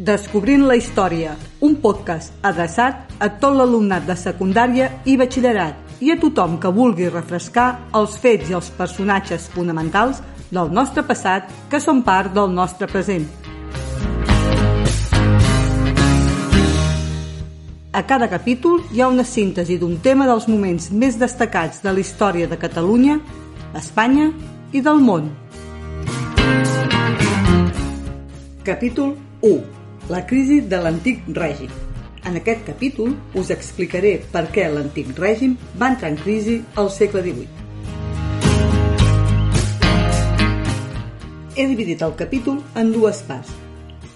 Descobrint la història, un podcast adreçat a tot l'alumnat de secundària i batxillerat i a tothom que vulgui refrescar els fets i els personatges fonamentals del nostre passat que són part del nostre present. A cada capítol hi ha una síntesi d'un tema dels moments més destacats de la història de Catalunya, Espanya i del món. Capítol 1 la crisi de l'antic règim. En aquest capítol us explicaré per què l'antic règim va entrar en crisi al segle XVIII. He dividit el capítol en dues parts.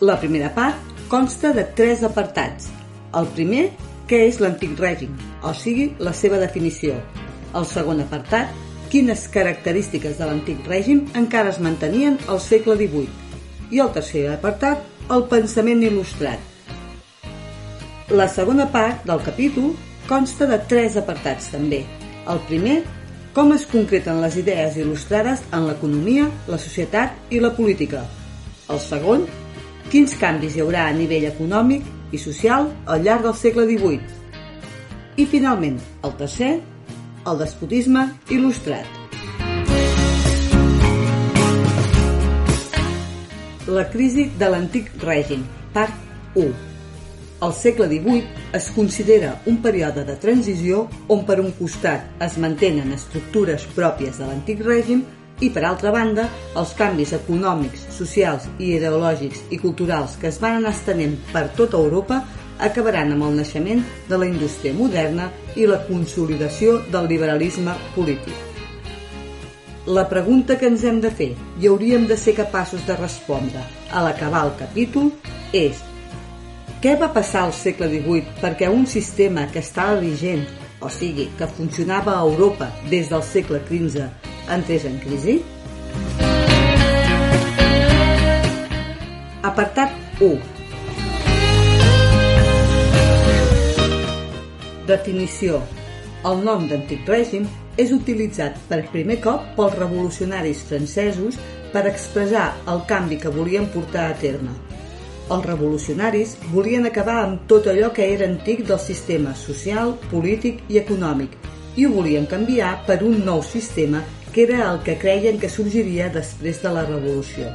La primera part consta de tres apartats. El primer, què és l'antic règim, o sigui, la seva definició. El segon apartat, quines característiques de l'antic règim encara es mantenien al segle XVIII. I el tercer apartat, el pensament il·lustrat. La segona part del capítol consta de tres apartats també. El primer, com es concreten les idees il·lustrades en l'economia, la societat i la política. El segon, quins canvis hi haurà a nivell econòmic i social al llarg del segle XVIII. I finalment, el tercer, el despotisme il·lustrat. La crisi de l'antic règim, part 1. El segle XVIII es considera un període de transició on per un costat es mantenen estructures pròpies de l'antic règim i per altra banda els canvis econòmics, socials i ideològics i culturals que es van anar estenent per tota Europa acabaran amb el naixement de la indústria moderna i la consolidació del liberalisme polític. La pregunta que ens hem de fer i hauríem de ser capaços de respondre a l'acabar el capítol és què va passar al segle XVIII perquè un sistema que estava vigent, o sigui, que funcionava a Europa des del segle XV, entrés en crisi? Apartat 1 Definició El nom d'antic règim és utilitzat per primer cop pels revolucionaris francesos per expressar el canvi que volien portar a terme. Els revolucionaris volien acabar amb tot allò que era antic del sistema social, polític i econòmic i ho volien canviar per un nou sistema que era el que creien que sorgiria després de la revolució.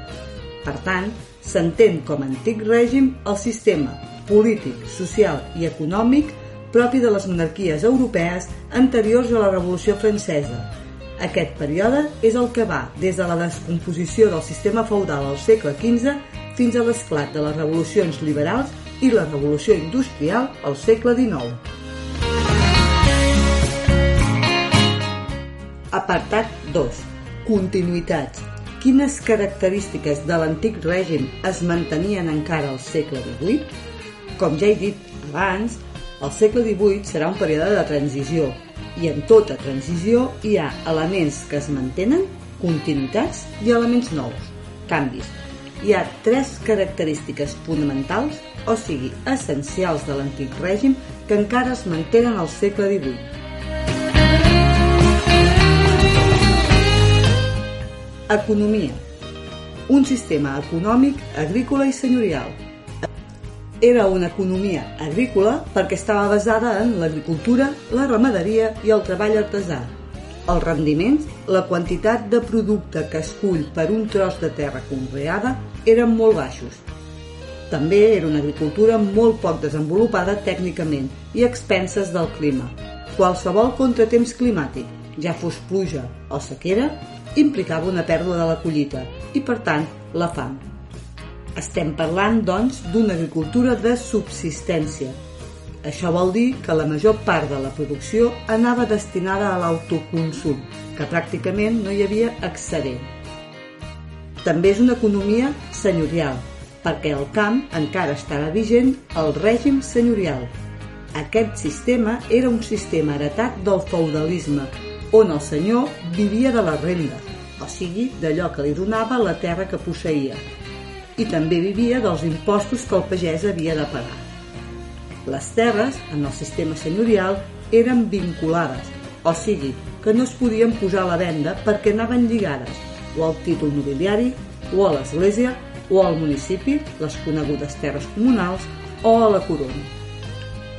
Per tant, s'entén com a antic règim el sistema polític, social i econòmic propi de les monarquies europees anteriors a la Revolució Francesa. Aquest període és el que va des de la descomposició del sistema feudal al segle XV fins a l'esclat de les revolucions liberals i la revolució industrial al segle XIX. Apartat 2. Continuïtats. Quines característiques de l'antic règim es mantenien encara al segle XVIII? Com ja he dit abans, el segle XVIII serà un període de transició i en tota transició hi ha elements que es mantenen, continuïtats i elements nous, canvis. Hi ha tres característiques fonamentals, o sigui, essencials de l'antic règim, que encara es mantenen al segle XVIII. Economia. Un sistema econòmic, agrícola i senyorial, era una economia agrícola perquè estava basada en l'agricultura, la ramaderia i el treball artesà. Els rendiments, la quantitat de producte que es cull per un tros de terra conreada eren molt baixos. També era una agricultura molt poc desenvolupada tècnicament i expenses del clima. Qualsevol contratemps climàtic, ja fos pluja o sequera, implicava una pèrdua de la collita i, per tant, la fam. Estem parlant, doncs, d'una agricultura de subsistència. Això vol dir que la major part de la producció anava destinada a l'autoconsum, que pràcticament no hi havia excedent. També és una economia senyorial, perquè el camp encara estava vigent el règim senyorial. Aquest sistema era un sistema heretat del feudalisme, on el senyor vivia de les rendes, o sigui, d'allò que li donava la terra que posseïa, i també vivia dels impostos que el pagès havia de pagar. Les terres, en el sistema senyorial, eren vinculades, o sigui, que no es podien posar a la venda perquè anaven lligades o al títol nobiliari, o a l'església, o al municipi, les conegudes terres comunals, o a la corona.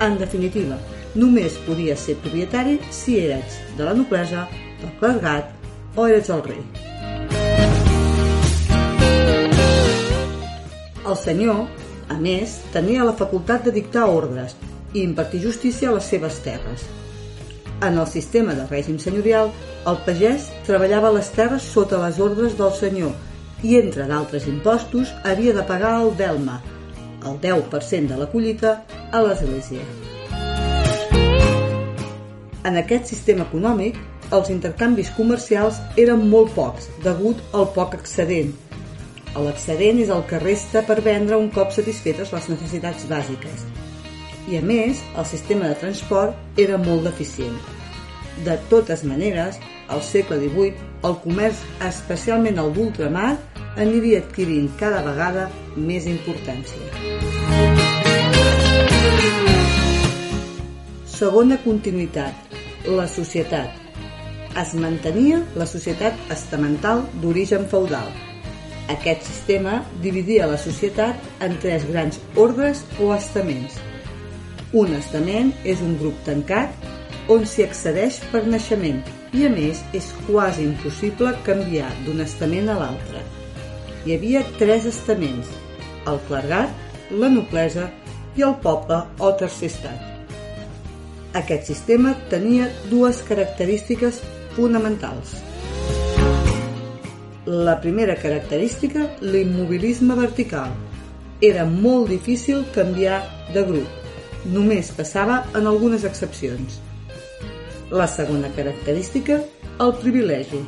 En definitiva, només podia ser propietari si eres de la noblesa, del clergat o eres el rei. El senyor, a més, tenia la facultat de dictar ordres i impartir justícia a les seves terres. En el sistema de règim senyorial, el pagès treballava les terres sota les ordres del senyor i, entre d'altres impostos, havia de pagar el delma, el 10% de la collita, a l'Església. En aquest sistema econòmic, els intercanvis comercials eren molt pocs, degut al poc excedent. L'excedent és el que resta per vendre un cop satisfetes les necessitats bàsiques. I a més, el sistema de transport era molt deficient. De totes maneres, al segle XVIII, el comerç, especialment el d'ultramar, aniria adquirint cada vegada més importància. Segona continuïtat, la societat. Es mantenia la societat estamental d'origen feudal. Aquest sistema dividia la societat en tres grans ordres o estaments. Un estament és un grup tancat on s'hi accedeix per naixement i a més és quasi impossible canviar d'un estament a l'altre. Hi havia tres estaments, el clergat, la noblesa i el poble o tercer estat. Aquest sistema tenia dues característiques fonamentals. La primera característica, l'immobilisme vertical. Era molt difícil canviar de grup. Només passava en algunes excepcions. La segona característica, el privilegi.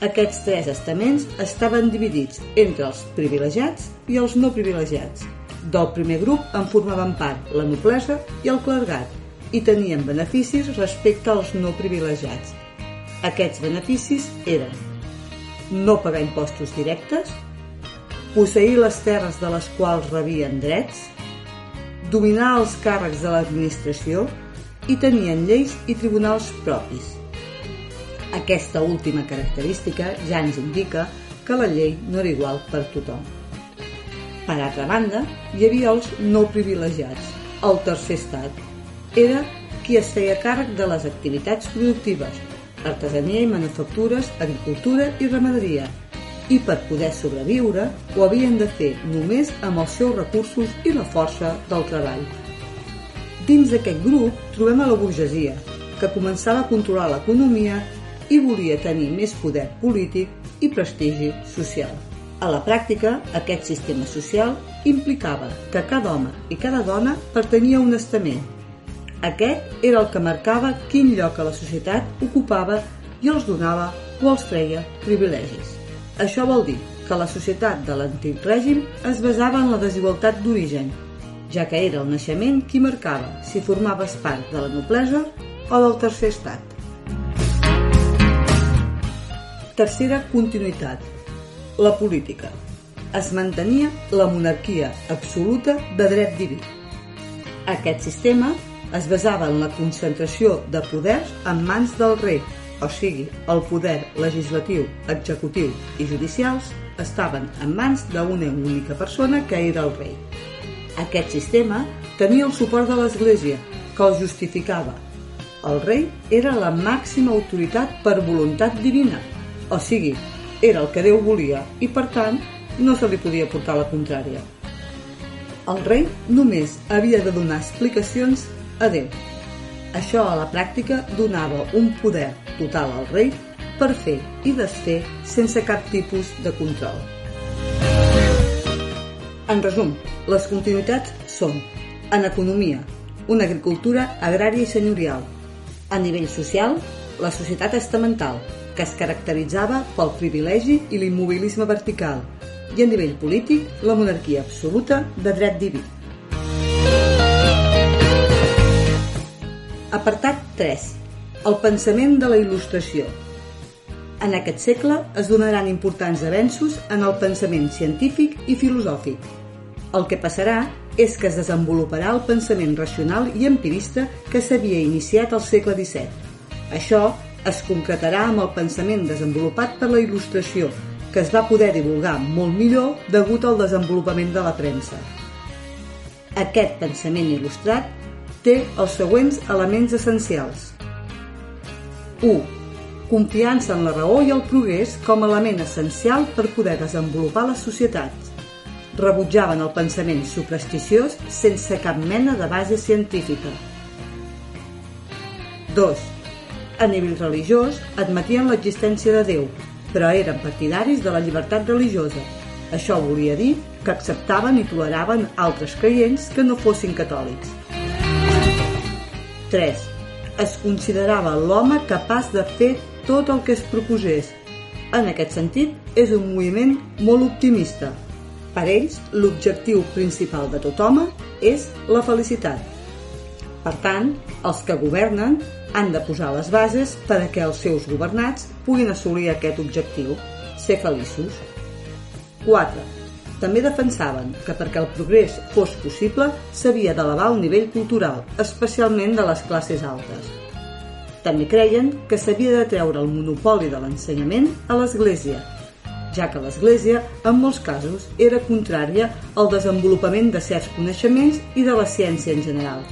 Aquests tres estaments estaven dividits entre els privilegiats i els no privilegiats. Del primer grup en formaven part la noblesa i el clergat i tenien beneficis respecte als no privilegiats. Aquests beneficis eren no pagar impostos directes, posseir les terres de les quals rebien drets, dominar els càrrecs de l'administració i tenien lleis i tribunals propis. Aquesta última característica ja ens indica que la llei no era igual per tothom. Per altra banda, hi havia els no privilegiats, el tercer estat. Era qui es feia càrrec de les activitats productives, artesania i manufactures, agricultura i ramaderia, i per poder sobreviure ho havien de fer només amb els seus recursos i la força del treball. Dins d'aquest grup trobem a la burgesia, que començava a controlar l'economia i volia tenir més poder polític i prestigi social. A la pràctica, aquest sistema social implicava que cada home i cada dona pertanyia a un estament. Aquest era el que marcava quin lloc a la societat ocupava i els donava o els treia privilegis. Això vol dir que la societat de l'antic règim es basava en la desigualtat d'origen ja que era el naixement qui marcava si formaves part de la noblesa o del tercer estat. Tercera continuïtat. La política. Es mantenia la monarquia absoluta de dret diví. Aquest sistema es basava en la concentració de poders en mans del rei, o sigui, el poder legislatiu, executiu i judicials estaven en mans d'una única persona que era el rei. Aquest sistema tenia el suport de l'Església, que el justificava. El rei era la màxima autoritat per voluntat divina, o sigui, era el que Déu volia i, per tant, no se li podia portar la contrària. El rei només havia de donar explicacions a Déu. Això a la pràctica donava un poder total al rei per fer i desfer sense cap tipus de control. En resum, les continuïtats són en economia, una agricultura agrària i senyorial. A nivell social, la societat estamental, que es caracteritzava pel privilegi i l'immobilisme vertical, i a nivell polític, la monarquia absoluta de dret diví. Apartat 3. El pensament de la il·lustració. En aquest segle es donaran importants avenços en el pensament científic i filosòfic. El que passarà és que es desenvoluparà el pensament racional i empirista que s'havia iniciat al segle XVII. Això es concretarà amb el pensament desenvolupat per la il·lustració que es va poder divulgar molt millor degut al desenvolupament de la premsa. Aquest pensament il·lustrat té els següents elements essencials. 1. Confiança en la raó i el progrés com a element essencial per poder desenvolupar les societats. Rebutjaven el pensament supersticiós sense cap mena de base científica. 2. A nivell religiós, admetien l'existència de Déu, però eren partidaris de la llibertat religiosa. Això volia dir que acceptaven i toleraven altres creients que no fossin catòlics. 3. Es considerava l'home capaç de fer tot el que es proposés. En aquest sentit, és un moviment molt optimista. Per ells, l'objectiu principal de tot home és la felicitat. Per tant, els que governen han de posar les bases per a que els seus governats puguin assolir aquest objectiu, ser feliços. 4. També defensaven que perquè el progrés fos possible s'havia d'elevar el nivell cultural, especialment de les classes altes. També creien que s'havia de treure el monopoli de l'ensenyament a l'Església, ja que l'Església, en molts casos, era contrària al desenvolupament de certs coneixements i de la ciència en general.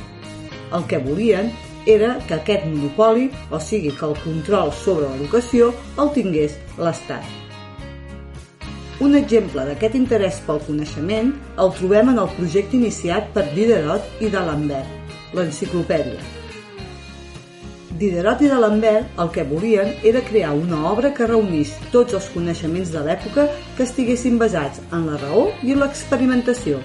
El que volien era que aquest monopoli, o sigui que el control sobre l'educació, el tingués l'Estat. Un exemple d'aquest interès pel coneixement el trobem en el projecte iniciat per Diderot i d'Alembert, l'enciclopèdia. Diderot i d'Alembert el que volien era crear una obra que reunís tots els coneixements de l'època que estiguessin basats en la raó i l'experimentació.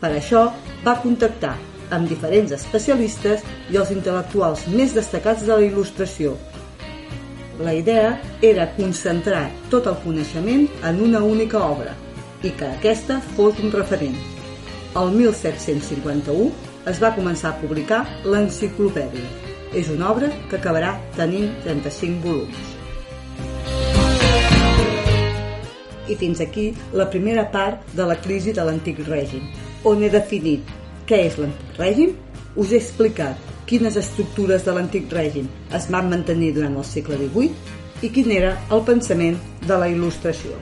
Per això va contactar amb diferents especialistes i els intel·lectuals més destacats de la il·lustració. La idea era concentrar tot el coneixement en una única obra i que aquesta fos un referent. El 1751 es va començar a publicar l'enciclopèdia. És una obra que acabarà tenint 35 volums. I fins aquí la primera part de la crisi de l'antic règim, on he definit què és l'antic règim? Us he explicat quines estructures de l'antic règim es van mantenir durant el segle XVIII i quin era el pensament de la il·lustració.